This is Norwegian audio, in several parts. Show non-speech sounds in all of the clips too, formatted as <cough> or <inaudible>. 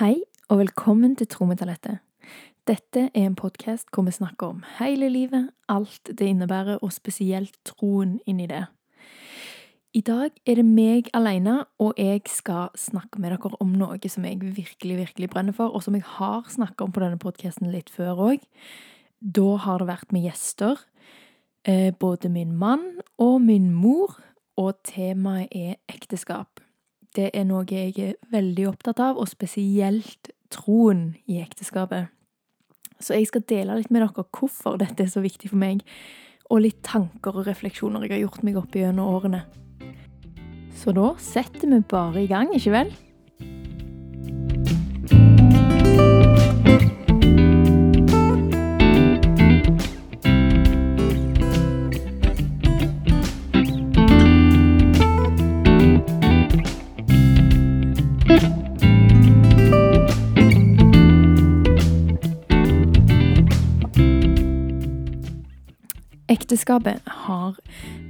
Hei, og velkommen til Trommetalentet. Dette er en podkast hvor vi snakker om hele livet, alt det innebærer, og spesielt troen inni det. I dag er det meg alene, og jeg skal snakke med dere om noe som jeg virkelig, virkelig brenner for, og som jeg har snakket om på denne podkasten litt før òg. Da har det vært med gjester. eh, Både min mann og min mor, og temaet er ekteskap. Det er noe jeg er veldig opptatt av, og spesielt troen i ekteskapet. Så jeg skal dele litt med dere hvorfor dette er så viktig for meg, og litt tanker og refleksjoner jeg har gjort meg opp gjennom årene. Så da setter vi bare i gang, ikke vel? Ekteskapet har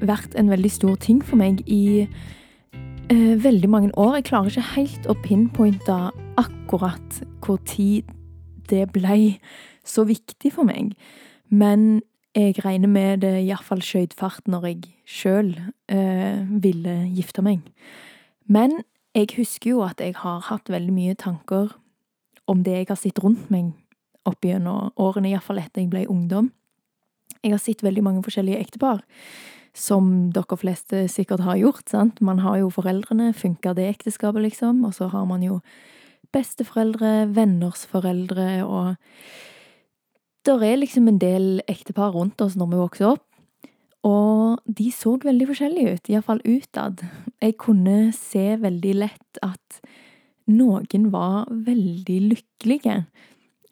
vært en veldig stor ting for meg i eh, veldig mange år. Jeg klarer ikke helt å pinpointe akkurat hvor tid det ble så viktig for meg. Men jeg regner med det iallfall skjøt fart når jeg sjøl eh, ville gifte meg. Men jeg husker jo at jeg har hatt veldig mye tanker om det jeg har sett rundt meg opp gjennom årene, iallfall etter jeg ble ungdom. Jeg har sett veldig mange forskjellige ektepar, som dere fleste sikkert har gjort, sant. Man har jo foreldrene, funka det ekteskapet, liksom, og så har man jo besteforeldre, venners foreldre, og der er liksom en del ektepar rundt oss når vi vokser opp, og de så veldig forskjellige ut, iallfall utad. Jeg kunne se veldig lett at noen var veldig lykkelige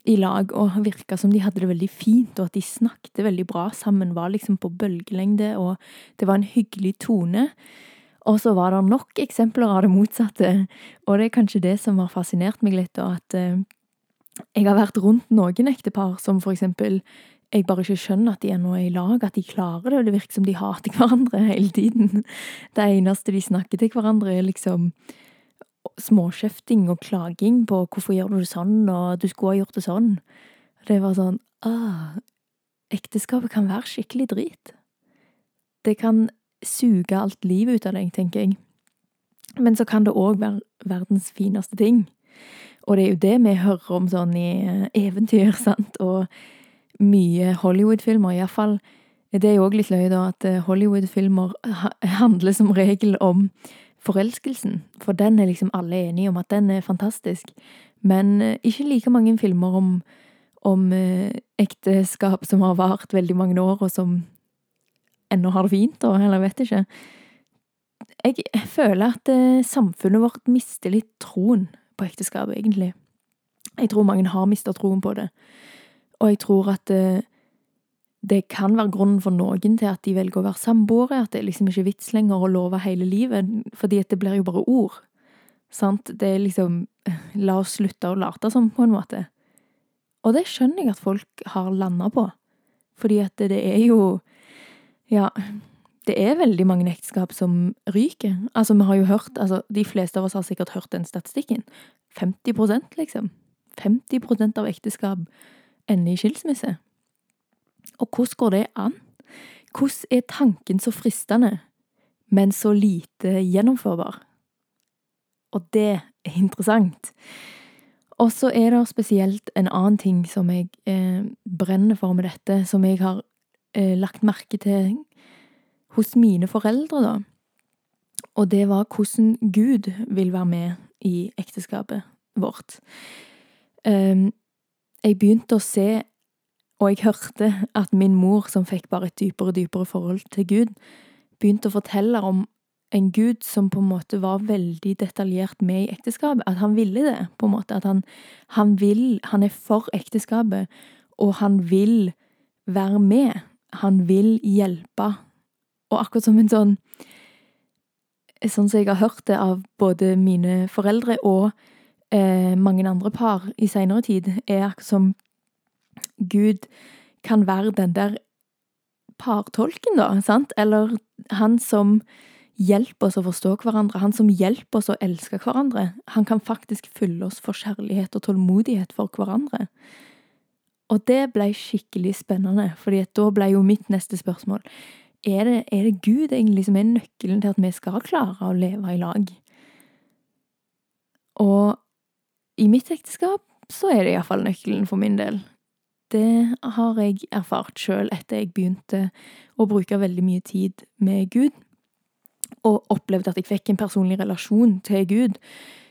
i lag og virka som de hadde det veldig fint, og at de snakket veldig bra sammen, var liksom på bølgelengde, og det var en hyggelig tone. Og så var det nok eksempler av det motsatte, og det er kanskje det som har fascinert meg litt, og at eh, jeg har vært rundt noen ektepar som for eksempel jeg bare ikke skjønner at de er nå i lag, at de klarer det, og det virker som de hater hverandre hele tiden. Det eneste de snakker til hverandre, er liksom småkjefting og klaging på 'hvorfor gjør du det sånn', og 'du skulle ha gjort det sånn'. Det var sånn ah, Ekteskapet kan være skikkelig drit. Det kan suge alt livet ut av deg, tenker jeg. Men så kan det òg være verdens fineste ting. Og det er jo det vi hører om sånn i eventyr, <laughs> sant, og mye Hollywood-filmer, iallfall. Det er jo òg litt løye, da, at Hollywood-filmer handler som regel om forelskelsen, for den er liksom alle enige om at den er fantastisk. Men ikke like mange filmer om, om ekteskap som har vart veldig mange år, og som ennå har det fint, og eller vet ikke. Jeg føler at samfunnet vårt mister litt troen på ekteskapet, egentlig. Jeg tror mange har mista troen på det, og jeg tror at det kan være grunnen for noen til at de velger å være samboere, at det liksom ikke er vits lenger å love hele livet, fordi at det blir jo bare ord. Sant? Det er liksom <laughs> La oss slutte å late som, på en måte. Og det skjønner jeg at folk har landa på, fordi at det er jo Ja, det er veldig mange ekteskap som ryker. Altså, vi har jo hørt altså, De fleste av oss har sikkert hørt den statistikken. 50% liksom. 50% av ekteskap ender i skilsmisse. Og hvordan går det an? Hvordan er tanken så fristende, men så lite gjennomførbar? Og det er interessant. Og så er det spesielt en annen ting som jeg eh, brenner for med dette, som jeg har eh, lagt merke til hos mine foreldre, da. Og det var hvordan Gud vil være med i ekteskapet vårt. Um, jeg begynte å se og jeg hørte at min mor, som fikk bare et dypere og dypere forhold til Gud, begynte å fortelle om en Gud som på en måte var veldig detaljert med i ekteskapet. At han ville det, på en måte. At han, han vil Han er for ekteskapet, og han vil være med. Han vil hjelpe. Og akkurat som en sånn Sånn som jeg har hørt det av både mine foreldre og eh, mange andre par i seinere tid, er akkurat som Gud kan være den der partolken, da, sant, eller han som hjelper oss å forstå hverandre, han som hjelper oss å elske hverandre. Han kan faktisk fylle oss for kjærlighet og tålmodighet for hverandre. Og det ble skikkelig spennende, fordi da ble jo mitt neste spørsmål er det, er det Gud egentlig som er nøkkelen til at vi skal klare å leve i lag? Og i mitt ekteskap så er det iallfall nøkkelen for min del. Det har jeg erfart sjøl etter jeg begynte å bruke veldig mye tid med Gud, og opplevde at jeg fikk en personlig relasjon til Gud,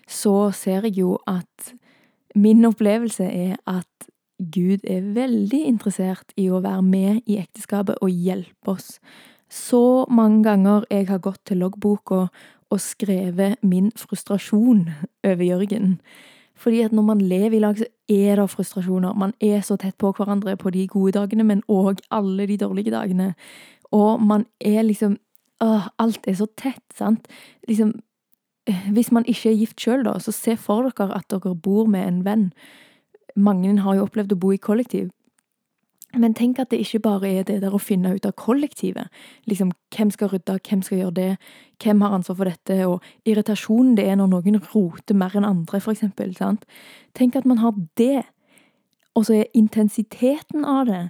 så ser jeg jo at min opplevelse er at Gud er veldig interessert i å være med i ekteskapet og hjelpe oss. Så mange ganger jeg har gått til loggboka og skrevet min frustrasjon over Jørgen. Fordi at når man lever i lag, så er det frustrasjoner. Man er så tett på hverandre på de gode dagene, men òg alle de dårlige dagene. Og man er liksom Åh, alt er så tett, sant? Liksom Hvis man ikke er gift sjøl, da, så se for dere at dere bor med en venn mange har jo opplevd å bo i kollektiv. Men tenk at det ikke bare er det der å finne ut av kollektivet. Liksom, hvem skal rydde, hvem skal gjøre det, hvem har ansvar for dette, og irritasjonen det er når noen roter mer enn andre, for eksempel. Sant? Tenk at man har det, og så er intensiteten av det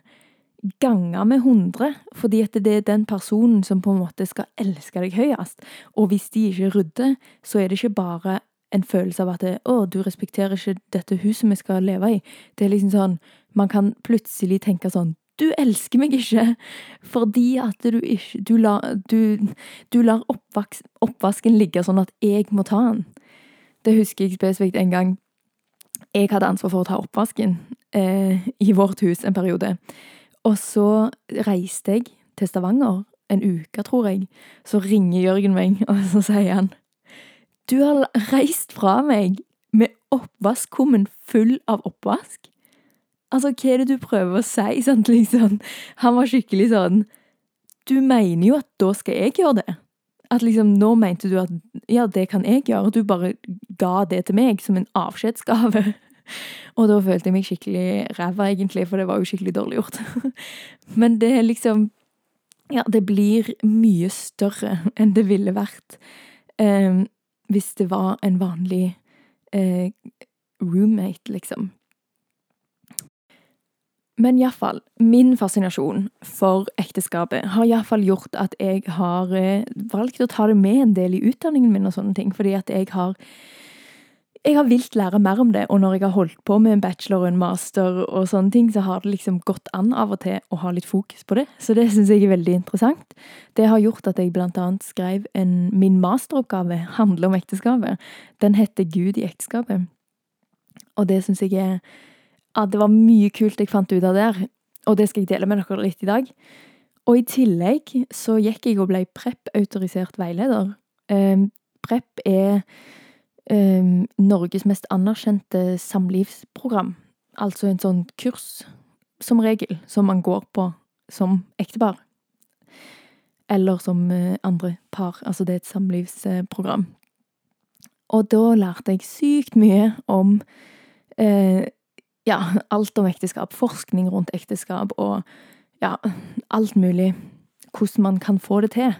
ganga med hundre, fordi at det er den personen som på en måte skal elske deg høyest. Og hvis de ikke rydder, så er det ikke bare en følelse av at det, 'Å, du respekterer ikke dette huset vi skal leve i'. Det er liksom sånn Man kan plutselig tenke sånn 'Du elsker meg ikke fordi at du ikke Du, la, du, du lar oppvaks, oppvasken ligge sånn at jeg må ta den'. Det husker jeg spesifikt en gang. Jeg hadde ansvar for å ta oppvasken eh, i vårt hus en periode. Og så reiste jeg til Stavanger en uke, tror jeg. Så ringer Jørgen meg, <laughs> og så sier han du har reist fra meg med oppvaskkummen full av oppvask. Altså, hva er det du prøver å si, sant, liksom? Han var skikkelig sånn Du mener jo at da skal jeg gjøre det. At liksom, nå mente du at ja, det kan jeg gjøre, og du bare ga det til meg som en avskjedsgave. Og da følte jeg meg skikkelig ræva, egentlig, for det var jo skikkelig dårlig gjort. Men det er liksom Ja, det blir mye større enn det ville vært. Um, hvis det var en vanlig eh, roommate, liksom. Men iallfall, min fascinasjon for ekteskapet har iallfall gjort at jeg har eh, valgt å ta det med en del i utdanningen min og sånne ting, fordi at jeg har jeg har vilt lære mer om det, og når jeg har holdt på med en bachelor og en master, og sånne ting, så har det liksom gått an av og til å ha litt fokus på det. Så det syns jeg er veldig interessant. Det har gjort at jeg blant annet skrev en, min masteroppgave, handler om ekteskapet. Den heter Gud i ekteskapet. Og det syns jeg er at Det var mye kult jeg fant ut av der, og det skal jeg dele med dere litt i dag. Og i tillegg så gikk jeg og ble PREP-autorisert veileder. Eh, PREP er Norges mest anerkjente samlivsprogram. Altså en sånn kurs, som regel, som man går på som ektepar. Eller som eh, andre par. Altså det er et samlivsprogram. Og da lærte jeg sykt mye om eh, ja, alt om ekteskap. Forskning rundt ekteskap og ja, alt mulig. Hvordan man kan få det til.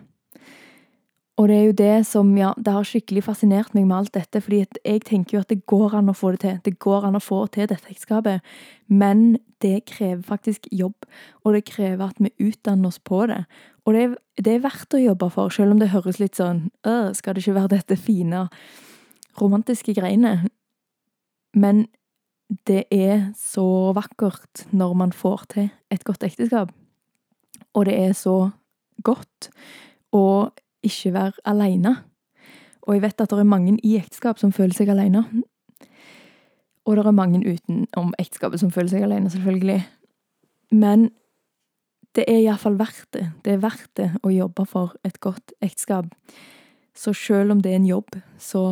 Og det er jo det som, ja, det har skikkelig fascinert meg med alt dette, fordi jeg tenker jo at det går an å få det til. Det går an å få til dette ekteskapet, men det krever faktisk jobb, og det krever at vi utdanner oss på det. Og det er, det er verdt å jobbe for, selv om det høres litt sånn øh, skal det ikke være dette fine, romantiske greiene? Men det er så vakkert når man får til et godt ekteskap. Og det er så godt. Og ikke være aleine. Og jeg vet at det er mange i ekteskap som føler seg aleine. Og det er mange utenom ekteskapet som føler seg alene, selvfølgelig. Men det er iallfall verdt det. Det er verdt det å jobbe for et godt ekteskap. Så selv om det er en jobb, så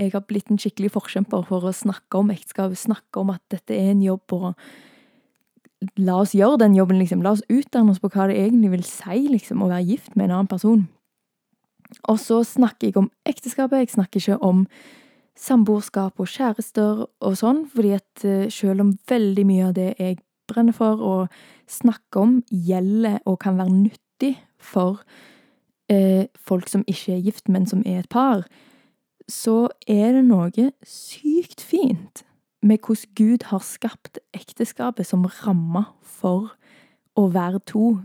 jeg har blitt en skikkelig forkjemper for å snakke om ekteskap, snakke om at dette er en jobb, og la oss gjøre den jobben, liksom. La oss utdanne oss på hva det egentlig vil si, liksom, å være gift med en annen person. Og så snakker jeg om ekteskapet, jeg snakker ikke om samboerskap og kjærester og sånn, fordi at eh, selv om veldig mye av det jeg brenner for og snakker om, gjelder og kan være nyttig for eh, folk som ikke er gift, men som er et par, så er det noe sykt fint med hvordan Gud har skapt ekteskapet som ramme for å være to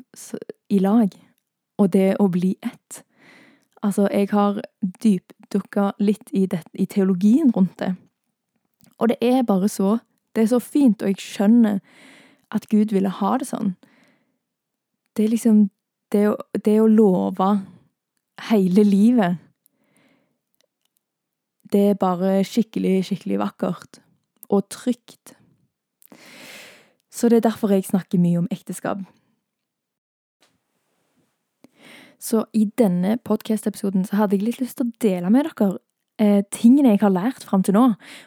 i lag, og det å bli ett. Altså, jeg har dypdukka litt i, det, i teologien rundt det. Og det er bare så Det er så fint, og jeg skjønner at Gud ville ha det sånn. Det er liksom Det det å love hele livet Det er bare skikkelig, skikkelig vakkert. Og trygt. Så det er derfor jeg snakker mye om ekteskap. Så i denne podkast-episoden så hadde jeg litt lyst til å dele med dere eh, tingene jeg har lært fram til nå.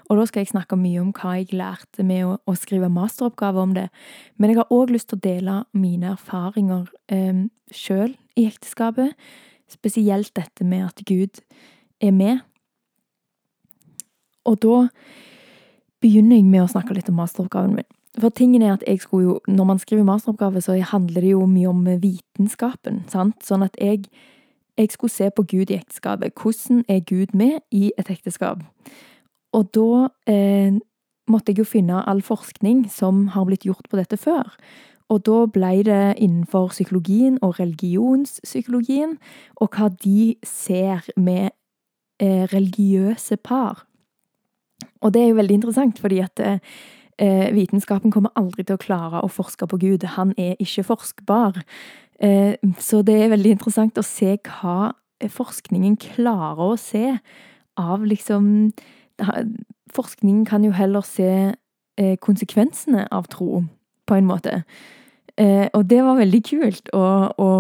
Og da skal jeg snakke mye om hva jeg lærte med å, å skrive masteroppgave om det. Men jeg har òg lyst til å dele mine erfaringer eh, sjøl i ekteskapet. Spesielt dette med at Gud er med. Og da begynner jeg med å snakke litt om masteroppgaven min. For tingen er at jeg skulle jo, når man skriver masteroppgave, så handler det jo mye om vitenskapen. sant? Sånn at jeg, jeg skulle se på Gud i ekteskapet. Hvordan er Gud med i et ekteskap? Og da eh, måtte jeg jo finne all forskning som har blitt gjort på dette før. Og da ble det innenfor psykologien og religionspsykologien, og hva de ser med eh, religiøse par. Og det er jo veldig interessant, fordi at eh, Eh, vitenskapen kommer aldri til å klare å forske på Gud. Han er ikke forskbar. Eh, så det er veldig interessant å se hva forskningen klarer å se av liksom Forskningen kan jo heller se eh, konsekvensene av tro, på en måte. Eh, og det var veldig kult å, å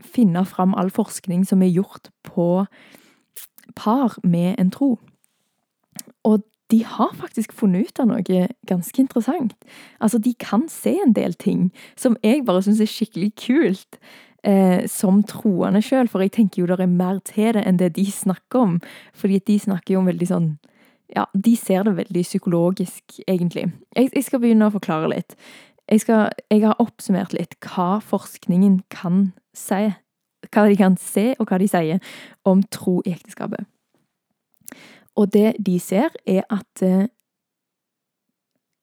finne fram all forskning som er gjort på par med en tro. Og de har faktisk funnet ut av noe ganske interessant. Altså, de kan se en del ting som jeg bare syns er skikkelig kult. Eh, som troende sjøl, for jeg tenker jo det er mer til det enn det de snakker om. Fordi de snakker jo om veldig sånn Ja, de ser det veldig psykologisk, egentlig. Jeg, jeg skal begynne å forklare litt. Jeg, skal, jeg har oppsummert litt hva forskningen kan si. Hva de kan se, og hva de sier om tro i ekteskapet. Og det de ser, er at eh,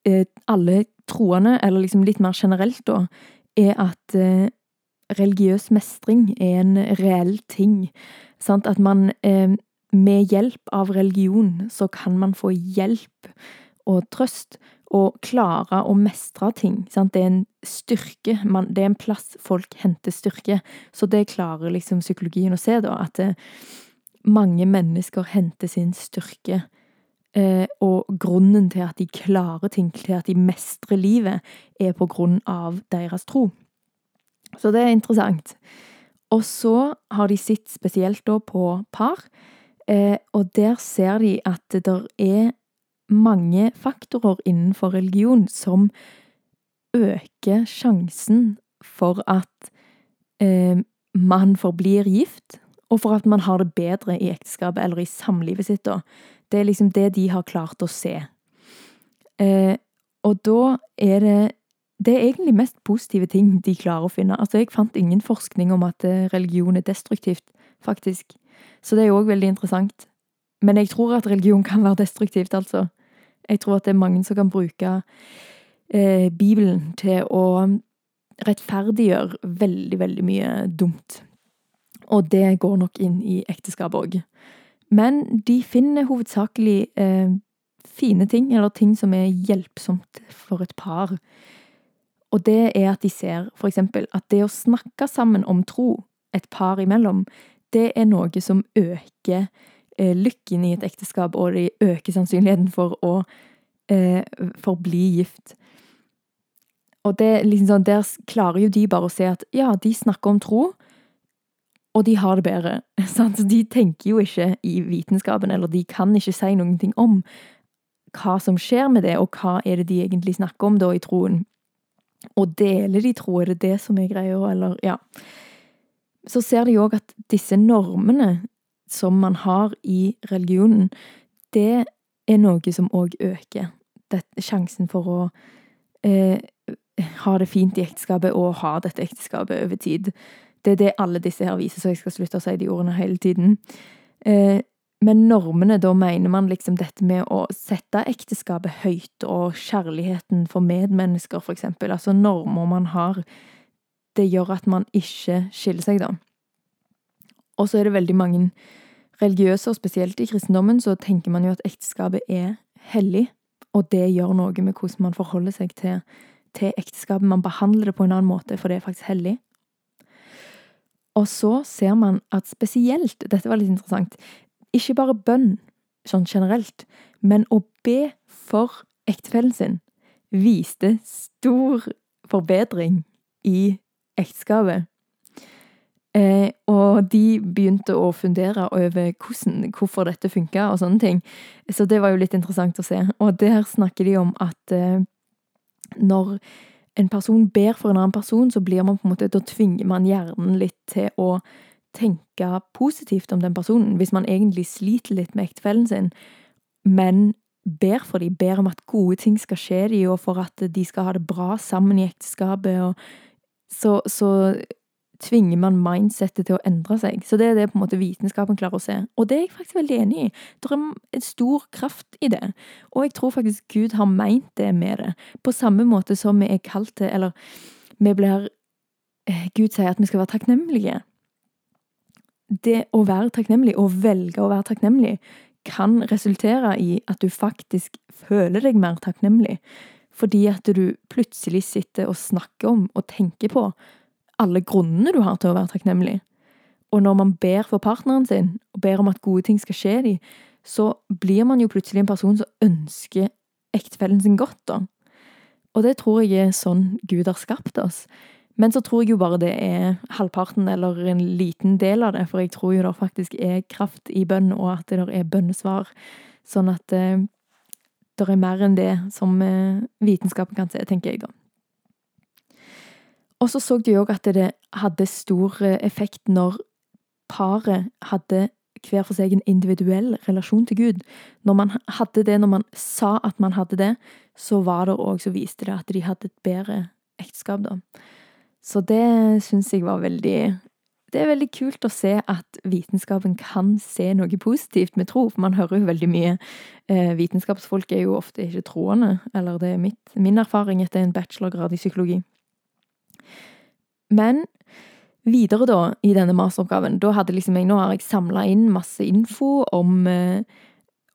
eh, alle troende, eller liksom litt mer generelt, da, er at eh, religiøs mestring er en reell ting. Sant? At man eh, med hjelp av religion så kan man få hjelp og trøst og klare å mestre ting. Sant? Det er en styrke. Man, det er en plass folk henter styrke. Så det klarer liksom psykologien å se, da. At eh, mange mennesker henter sin styrke eh, og grunnen til at de klarer ting, til at de mestrer livet, er på grunn av deres tro. Så det er interessant. Og så har de sett spesielt da på par, eh, og der ser de at det er mange faktorer innenfor religion som øker sjansen for at eh, man forblir gift, og for at man har det bedre i ekteskapet eller i samlivet sitt, da. Det er liksom det de har klart å se. Eh, og da er det Det er egentlig mest positive ting de klarer å finne. Altså, jeg fant ingen forskning om at eh, religion er destruktivt, faktisk. Så det er jo òg veldig interessant. Men jeg tror at religion kan være destruktivt, altså. Jeg tror at det er mange som kan bruke eh, Bibelen til å rettferdiggjøre veldig, veldig mye dumt. Og det går nok inn i ekteskapet òg. Men de finner hovedsakelig eh, fine ting, eller ting som er hjelpsomt for et par. Og det er at de ser eksempel at det å snakke sammen om tro, et par imellom, det er noe som øker eh, lykken i et ekteskap, og det øker sannsynligheten for å eh, forbli gift. Og det, liksom sånn, der klarer jo de bare å se at ja, de snakker om tro, og de har det bedre. <laughs> Sant? De tenker jo ikke i vitenskapen, eller de kan ikke si noen ting om hva som skjer med det, og hva er det de egentlig snakker om da i troen. Og deler de tro, er det det som er greia, eller ja. Så ser de òg at disse normene som man har i religionen, det er noe som òg øker det, sjansen for å eh, ha det fint i ekteskapet og ha dette ekteskapet over tid Det er det alle disse her viser, så jeg skal slutte å si de ordene hele tiden. Eh, men normene, da mener man liksom dette med å sette ekteskapet høyt, og kjærligheten for medmennesker, for eksempel. Altså normer man har. Det gjør at man ikke skiller seg, da. Og så er det veldig mange religiøse, og spesielt i kristendommen, så tenker man jo at ekteskapet er hellig, og det gjør noe med hvordan man forholder seg til, til ekteskapet. Man behandler det på en annen måte, for det er faktisk hellig. Og så ser man at spesielt, dette var litt interessant, ikke bare bønn sånn generelt, men å be for ektefellen sin viste stor forbedring i ekteskapet. Eh, og de begynte å fundere over hvordan, hvorfor dette funka og sånne ting. Så det var jo litt interessant å se. Og der snakker de om at eh, når en person ber for en annen person, så blir man på en måte, da tvinger man hjernen litt til å tenke positivt om den personen. Hvis man egentlig sliter litt med ektefellen sin, men ber for dem, ber om at gode ting skal skje dem, og for at de skal ha det bra sammen i ekteskapet, og så, så tvinger man mindsettet til å endre seg. Så det er det på en måte vitenskapen klarer å se. Og det er jeg faktisk veldig enig i. Det er en stor kraft i det. Og jeg tror faktisk Gud har meint det med det. På samme måte som vi er kalt til, eller vi blir eh, Gud sier at vi skal være takknemlige. Det å være takknemlig, å velge å være takknemlig, kan resultere i at du faktisk føler deg mer takknemlig. Fordi at du plutselig sitter og snakker om og tenker på alle grunnene du har til å være takknemlig. Og når man ber for partneren sin, og ber om at gode ting skal skje dem, så blir man jo plutselig en person som ønsker ektefellen sin godt, da. Og det tror jeg er sånn Gud har skapt oss. Men så tror jeg jo bare det er halvparten eller en liten del av det, for jeg tror jo det faktisk er kraft i bønn, og at det er bønnesvar. Sånn at eh, det er mer enn det som eh, vitenskapen kan se, tenker jeg da. Og så så de òg at det hadde stor eh, effekt når paret hadde hver for seg en individuell relasjon til Gud. Når man hadde det, når man sa at man hadde det, så var det òg så viste det at de hadde et bedre ekteskap, da. Så det syns jeg var veldig Det er veldig kult å se at vitenskapen kan se noe positivt med tro, for man hører jo veldig mye eh, Vitenskapsfolk er jo ofte ikke troende, eller det er mitt, min erfaring etter en bachelorgrad i psykologi. Men videre, da, i denne masteroppgaven, da hadde liksom jeg Nå har jeg samla inn masse info om,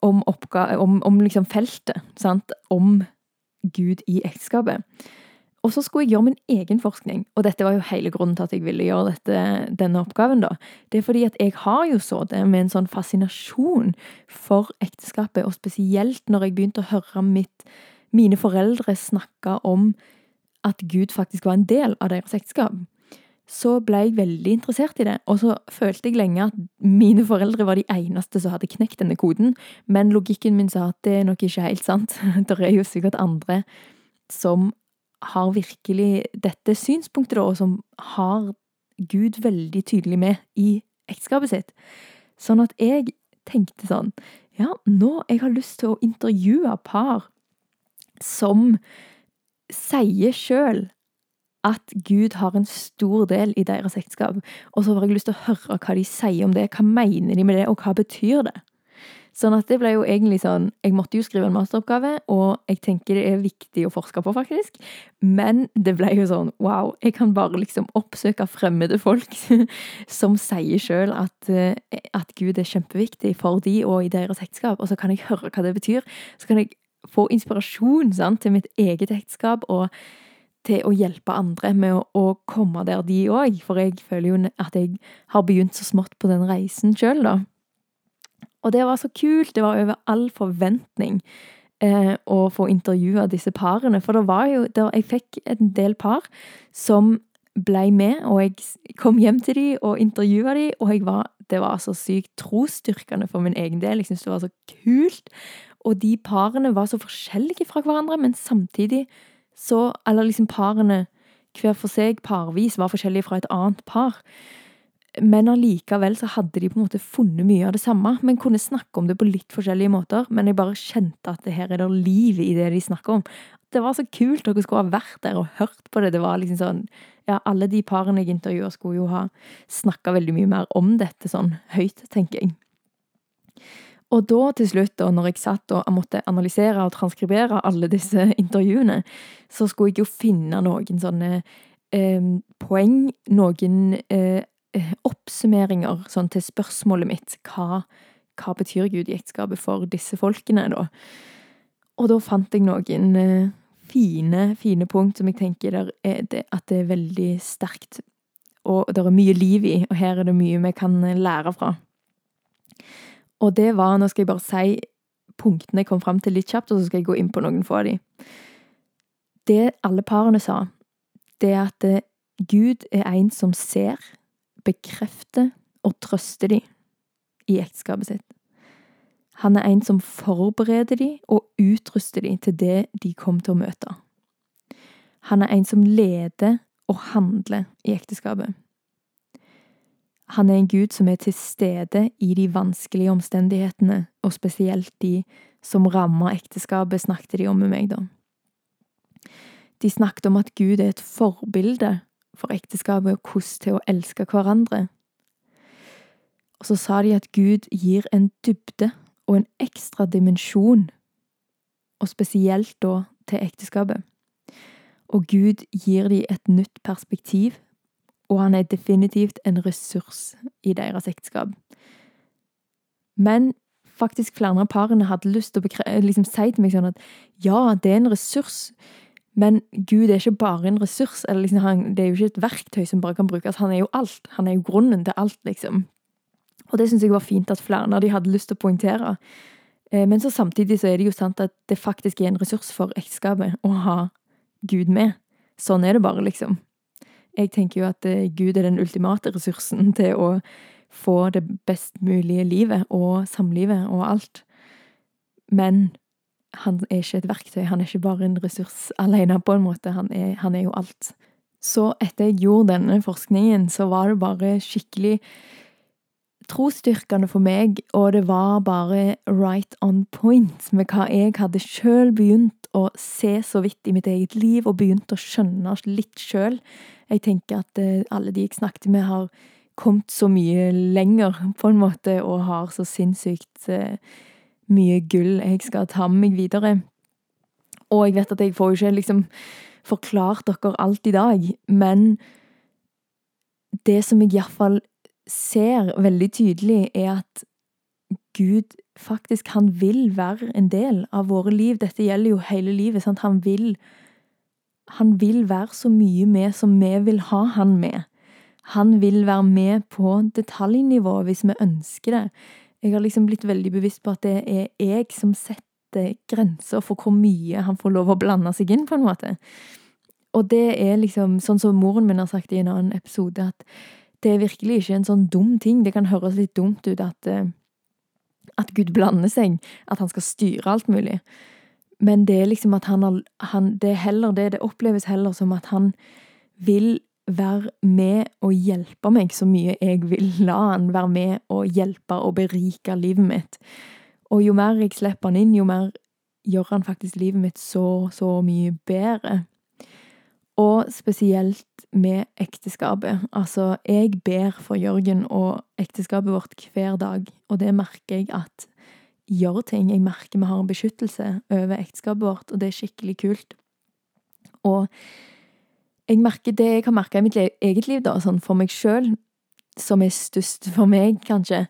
om, om, om, om liksom feltet, sant? Om Gud i ekteskapet. Og så skulle jeg gjøre min egen forskning, og dette var jo hele grunnen til at jeg ville gjøre dette, denne oppgaven, da. Det er fordi at jeg har jo så det med en sånn fascinasjon for ekteskapet, og spesielt når jeg begynte å høre mitt, mine foreldre snakke om at Gud faktisk var en del av deres ekteskap, så ble jeg veldig interessert i det. Og så følte jeg lenge at mine foreldre var de eneste som hadde knekt denne koden, men logikken min sa at det er nok ikke helt sant. <laughs> Det er jo sikkert andre som har virkelig dette synspunktet, og som har Gud veldig tydelig med i ekteskapet sitt. Sånn at jeg tenkte sånn Ja, nå jeg har lyst til å intervjue par som sier sjøl at Gud har en stor del i deres ekteskap. Og så har jeg lyst til å høre hva de sier om det. Hva mener de med det, og hva betyr det? Sånn at det ble jo egentlig sånn Jeg måtte jo skrive en masteroppgave, og jeg tenker det er viktig å forske på, faktisk. Men det ble jo sånn wow, jeg kan bare liksom oppsøke fremmede folk <laughs> som sier sjøl at, eh, at Gud er kjempeviktig for de og i deres ekteskap, og så kan jeg høre hva det betyr. Så kan jeg få inspirasjon sant, til mitt eget ekteskap og til å hjelpe andre med å, å komme der, de òg. For jeg føler jo at jeg har begynt så smått på den reisen sjøl, da. Og det var så kult. Det var over all forventning eh, å få intervjue disse parene. For det var jo der Jeg fikk en del par som blei med, og jeg kom hjem til dem og intervjua dem, og var, det var så sykt trosstyrkende for min egen del. Jeg syntes det var så kult og de parene var så forskjellige fra hverandre, men samtidig så Eller liksom parene hver for seg parvis var forskjellige fra et annet par. Men allikevel så hadde de på en måte funnet mye av det samme, men kunne snakke om det på litt forskjellige måter. Men jeg bare kjente at det her er det liv i det de snakker om. Det var så kult. Dere skulle ha vært der og hørt på det. Det var liksom sånn Ja, alle de parene jeg intervjua, skulle jo ha snakka veldig mye mer om dette sånn høyt, tenker jeg. Og da til slutt, da, når jeg satt og måtte analysere og transkribere alle disse <laughs> intervjuene, så skulle jeg jo finne noen sånne eh, poeng, noen eh, oppsummeringer sånn til spørsmålet mitt hva, hva betyr Gud i ekteskapet for disse folkene, da? Og da fant jeg noen eh, fine, fine punkt som jeg tenker er det, at det er veldig sterkt, og det er mye liv i, og her er det mye vi kan lære fra. Og det var Nå skal jeg bare si punktene jeg kom fram til litt kjapt, og så skal jeg gå inn på noen få av de. Det alle parene sa, det er at eh, Gud er en som ser, bekrefter og trøster de i ekteskapet sitt. Han er en som forbereder de og utruster de til det de kom til å møte. Han er en som leder og handler i ekteskapet. Han er en gud som er til stede i de vanskelige omstendighetene, og spesielt de som rammer ekteskapet, snakket de om med meg, da. De snakket om at Gud er et forbilde for ekteskapet og hvordan til å elske hverandre. Og så sa de at Gud gir en dybde og en ekstra dimensjon, og spesielt da til ekteskapet. Og Gud gir de et nytt perspektiv, og han er definitivt en ressurs i deres ekteskap. Men faktisk flere av parene hadde lyst til å liksom si til meg sånn at ja, det er en ressurs, men Gud er ikke bare en ressurs, liksom han, det er jo ikke et verktøy som bare kan brukes. Han er jo alt. Han er jo grunnen til alt, liksom. Og det syns jeg var fint at flere av de hadde lyst til å poengtere. Eh, men så samtidig så er det jo sant at det faktisk er en ressurs for ekteskapet å ha Gud med. Sånn er det bare, liksom. Jeg tenker jo at eh, Gud er den ultimate ressursen <laughs> til å få det best mulige livet og samlivet og alt. Men han er ikke et verktøy, han er ikke bare en ressurs <laughs> alene, på en måte. Han er, han er jo alt. Så etter jeg gjorde denne forskningen, så var det bare skikkelig trosstyrkende for meg, og det var bare right on point med hva jeg hadde sjøl begynt å se så vidt i mitt eget liv, og begynt å skjønne litt sjøl. Jeg tenker at eh, alle de jeg snakket med, har kommet så mye lenger, på en måte, og har så sinnssykt eh, mye gull jeg skal ta med meg videre. Og jeg vet at jeg får jo ikke liksom forklart dere alt i dag, men det som jeg iallfall ser veldig tydelig, er at Gud faktisk, han vil være en del av våre liv. Dette gjelder jo hele livet. sant? Han vil, han vil være så mye med som vi vil ha han med. Han vil være med på detaljnivå hvis vi ønsker det. Jeg har liksom blitt veldig bevisst på at det er jeg som setter grenser for hvor mye han får lov å blande seg inn, på en måte. Og det er liksom sånn som moren min har sagt i en annen episode, at det er virkelig ikke en sånn dum ting. Det kan høres litt dumt ut at, eh, at Gud blander seg, at han skal styre alt mulig. Men det er liksom at han har han, Det er heller det, det oppleves heller som at han vil være med og hjelpe meg så mye jeg vil la han være med og hjelpe og berike livet mitt. Og jo mer jeg slipper han inn, jo mer gjør han faktisk livet mitt så, så mye bedre. Og spesielt med ekteskapet. Altså, jeg ber for Jørgen og ekteskapet vårt hver dag, og det merker jeg at gjør ting. Jeg merker vi har en beskyttelse over ekteskapet vårt, og det er skikkelig kult. Og jeg merker det jeg har merka i mitt eget liv, da, sånn for meg sjøl, som er størst for meg, kanskje,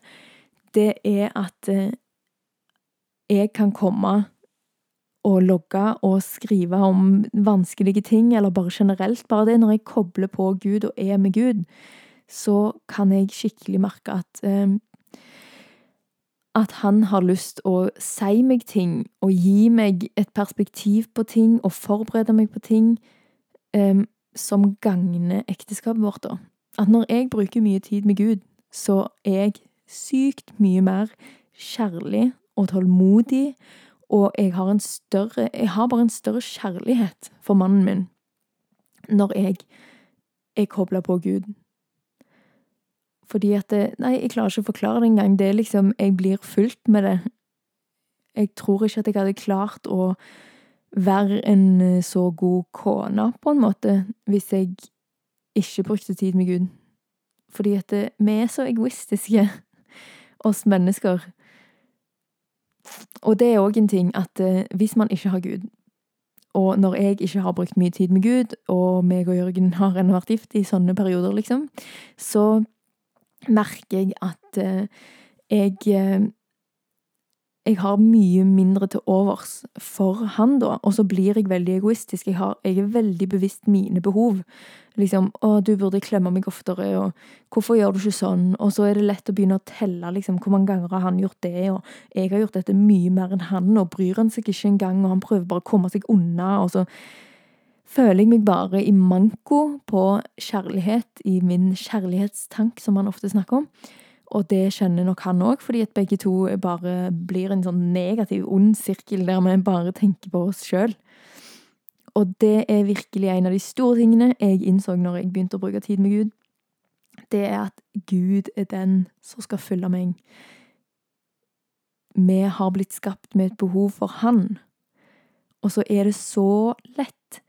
det er at eh, jeg kan komme og logge og skrive om vanskelige ting, eller bare generelt. Bare det når jeg kobler på Gud og er med Gud, så kan jeg skikkelig merke at eh, at han har lyst å si meg ting og gi meg et perspektiv på ting og forberede meg på ting. Um, som gagner ekteskapet vårt, da. At når jeg bruker mye tid med Gud, så er jeg sykt mye mer kjærlig og tålmodig, og jeg har en større Jeg har bare en større kjærlighet for mannen min når jeg er kobla på Gud. Fordi at det, Nei, jeg klarer ikke å forklare det engang. Det er liksom Jeg blir fulgt med det. Jeg tror ikke at jeg hadde klart å være en eh, så god kone, på en måte, hvis jeg ikke brukte tid med Gud. Fordi at det, vi er så egoistiske, <laughs> oss mennesker. Og det er òg en ting at eh, hvis man ikke har Gud, og når jeg ikke har brukt mye tid med Gud, og meg og Jørgen <laughs> har ennå vært gift i sånne perioder, liksom, så merker jeg at eh, jeg eh, jeg har mye mindre til overs for han, da, og så blir jeg veldig egoistisk. Jeg, har, jeg er veldig bevisst mine behov. Liksom 'Å, du burde klemme meg oftere', og 'Hvorfor gjør du ikke sånn?' Og så er det lett å begynne å telle, liksom, 'Hvor mange ganger har han gjort det?' Og 'Jeg har gjort dette mye mer enn han', og bryr han seg ikke engang, og han prøver bare å komme seg unna, og så føler jeg meg bare i manko på kjærlighet, i min kjærlighetstank, som han ofte snakker om. Og det skjønner nok han òg, fordi at begge to bare blir en sånn negativ, ond sirkel der vi bare tenker på oss sjøl. Og det er virkelig en av de store tingene jeg innså når jeg begynte å bruke tid med Gud. Det er at Gud er den som skal følge meg. Vi har blitt skapt med et behov for Han. Og så er det så lett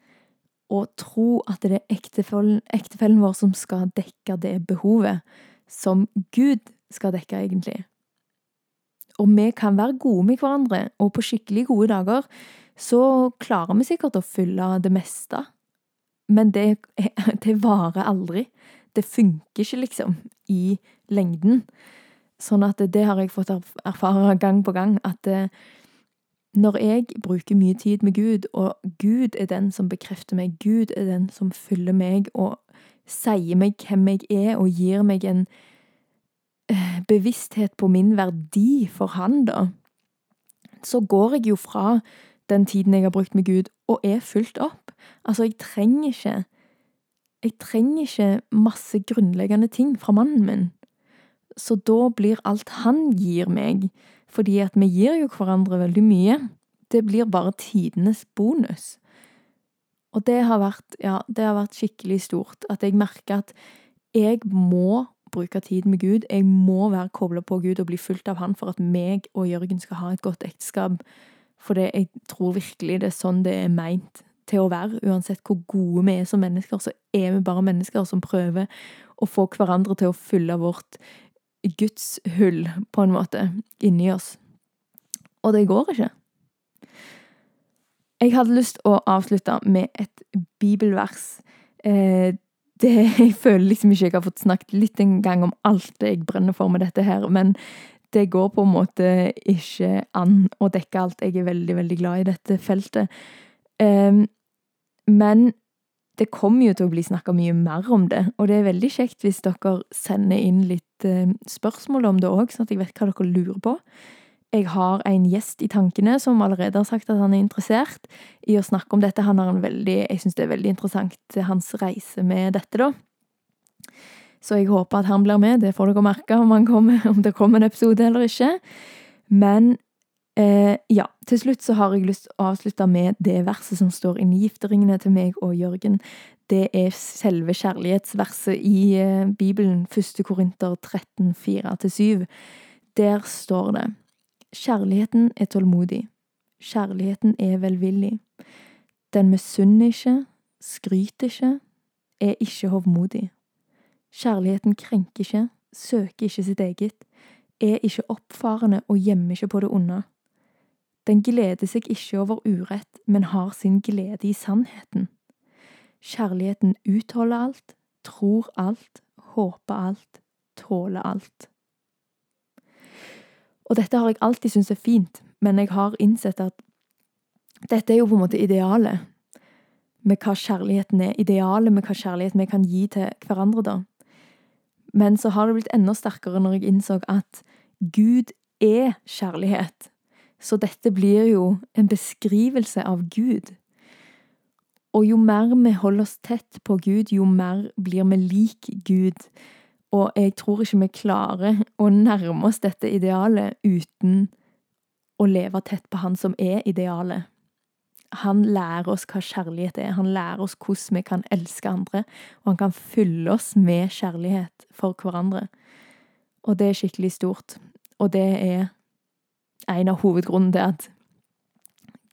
å tro at det er ektefellen, ektefellen vår som skal dekke det behovet som Gud skal dekke, egentlig. Og vi kan være gode med hverandre, og på skikkelig gode dager så klarer vi sikkert å fylle det meste. Men det, <laughs> det varer aldri. Det funker ikke, liksom, i lengden. Sånn at det har jeg fått erfare gang på gang, at eh, når jeg bruker mye tid med Gud, og Gud er den som bekrefter meg, Gud er den som fyller meg og sier meg hvem jeg er, og gir meg en eh, bevissthet på min verdi for Han, da, så går jeg jo fra den tiden jeg har brukt med Gud, og er fulgt opp. Altså, jeg trenger ikke Jeg trenger ikke masse grunnleggende ting fra mannen min. Så da blir alt han gir meg, fordi at vi gir jo hverandre veldig mye, det blir bare tidenes bonus. Og det har vært, ja, det har vært skikkelig stort. At jeg merker at jeg må bruke tid med Gud. Jeg må være kobla på Gud og bli fulgt av Han for at meg og Jørgen skal ha et godt ekteskap. For det, jeg tror virkelig det er sånn det er meint til å være. Uansett hvor gode vi er som mennesker, så er vi bare mennesker som prøver å få hverandre til å fylle vårt gudshull, på en måte, inni oss. Og det går ikke. Jeg hadde lyst å avslutte med et bibelvers. Eh, det, jeg føler liksom ikke jeg har fått snakket litt engang om alt det jeg brenner for med dette her, men det går på en måte ikke an å dekke alt. Jeg er veldig, veldig glad i dette feltet. Um, men det kommer jo til å bli snakka mye mer om det, og det er veldig kjekt hvis dere sender inn litt uh, spørsmål om det òg, sånn at jeg vet hva dere lurer på. Jeg har en gjest i tankene som allerede har sagt at han er interessert i å snakke om dette. Han har en veldig, Jeg syns det er veldig interessant, hans reise med dette, da. Så jeg håper at han blir med. Det får dere merke om, kommer, om det kommer en episode eller ikke. Men eh, ja, til slutt så har jeg lyst til å avslutte med det verset som står inni gifteringene til meg og Jørgen. Det er selve kjærlighetsverset i eh, Bibelen, 1. Korinter 13, 4-7. Der står det Kjærligheten er tålmodig. Kjærligheten er velvillig. Den misunner ikke, skryter ikke, er ikke hovmodig. Kjærligheten krenker ikke, søker ikke sitt eget, er ikke oppfarende og gjemmer ikke på det onde. Den gleder seg ikke over urett, men har sin glede i sannheten. Kjærligheten utholder alt, tror alt, håper alt, tåler alt. Og dette har jeg alltid syntes er fint, men jeg har innsett at dette er jo på en måte idealet med hva kjærligheten er. Idealet med hva kjærligheten vi kan gi til hverandre, da. Men så har det blitt enda sterkere når jeg innså at Gud er kjærlighet. Så dette blir jo en beskrivelse av Gud. Og jo mer vi holder oss tett på Gud, jo mer blir vi lik Gud. Og jeg tror ikke vi klarer å nærme oss dette idealet uten å leve tett på han som er idealet. Han lærer oss hva kjærlighet er, han lærer oss hvordan vi kan elske andre, og han kan fylle oss med kjærlighet for hverandre. Og det er skikkelig stort. Og det er en av hovedgrunnen til at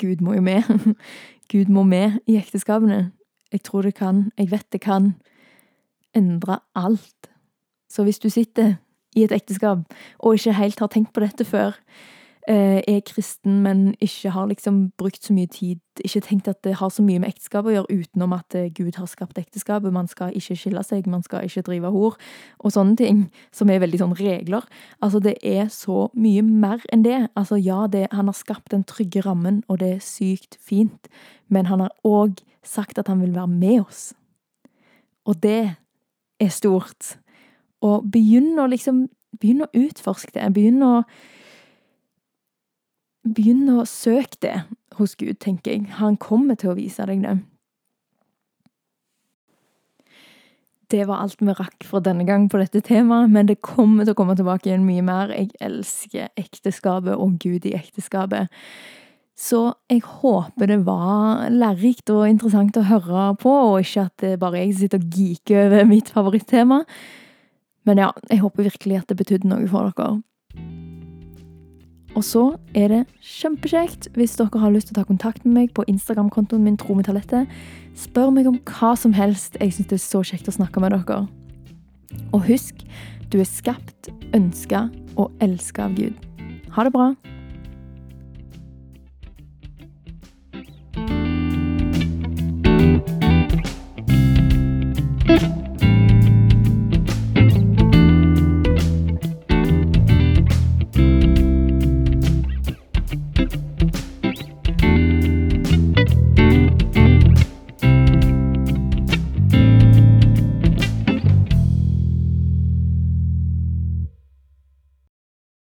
Gud må jo med. <laughs> Gud må med i ekteskapene. Jeg tror det kan, jeg vet det kan, endre alt. Så hvis du sitter i et ekteskap og ikke helt har tenkt på dette før, Eh, er kristen, men ikke har liksom brukt så mye tid Ikke tenkt at det har så mye med ekteskap å gjøre, utenom at eh, Gud har skapt ekteskapet. Man skal ikke skille seg, man skal ikke drive hor, og sånne ting. Som er veldig sånn regler. Altså, det er så mye mer enn det. Altså, ja, det, han har skapt den trygge rammen, og det er sykt fint, men han har òg sagt at han vil være med oss. Og det er stort. Og begynn å liksom Begynn å utforske det. Begynn å Begynn å søke det hos Gud, tenker jeg. Han kommer til å vise deg det. Det var alt vi rakk for denne gang på dette temaet, men det kommer til å komme tilbake igjen mye mer. Jeg elsker ekteskapet og Gud i ekteskapet. Så jeg håper det var lærerikt og interessant å høre på, og ikke at det bare jeg sitter og geeker over mitt favorittema. Men ja, jeg håper virkelig at det betydde noe for dere. Og så er det kjempekjekt hvis dere har lyst til å ta kontakt med meg på Instagram-kontoen min Tro med talentet. Spør meg om hva som helst. Jeg syns det er så kjekt å snakke med dere. Og husk, du er skapt, ønska og elska av Gud. Ha det bra.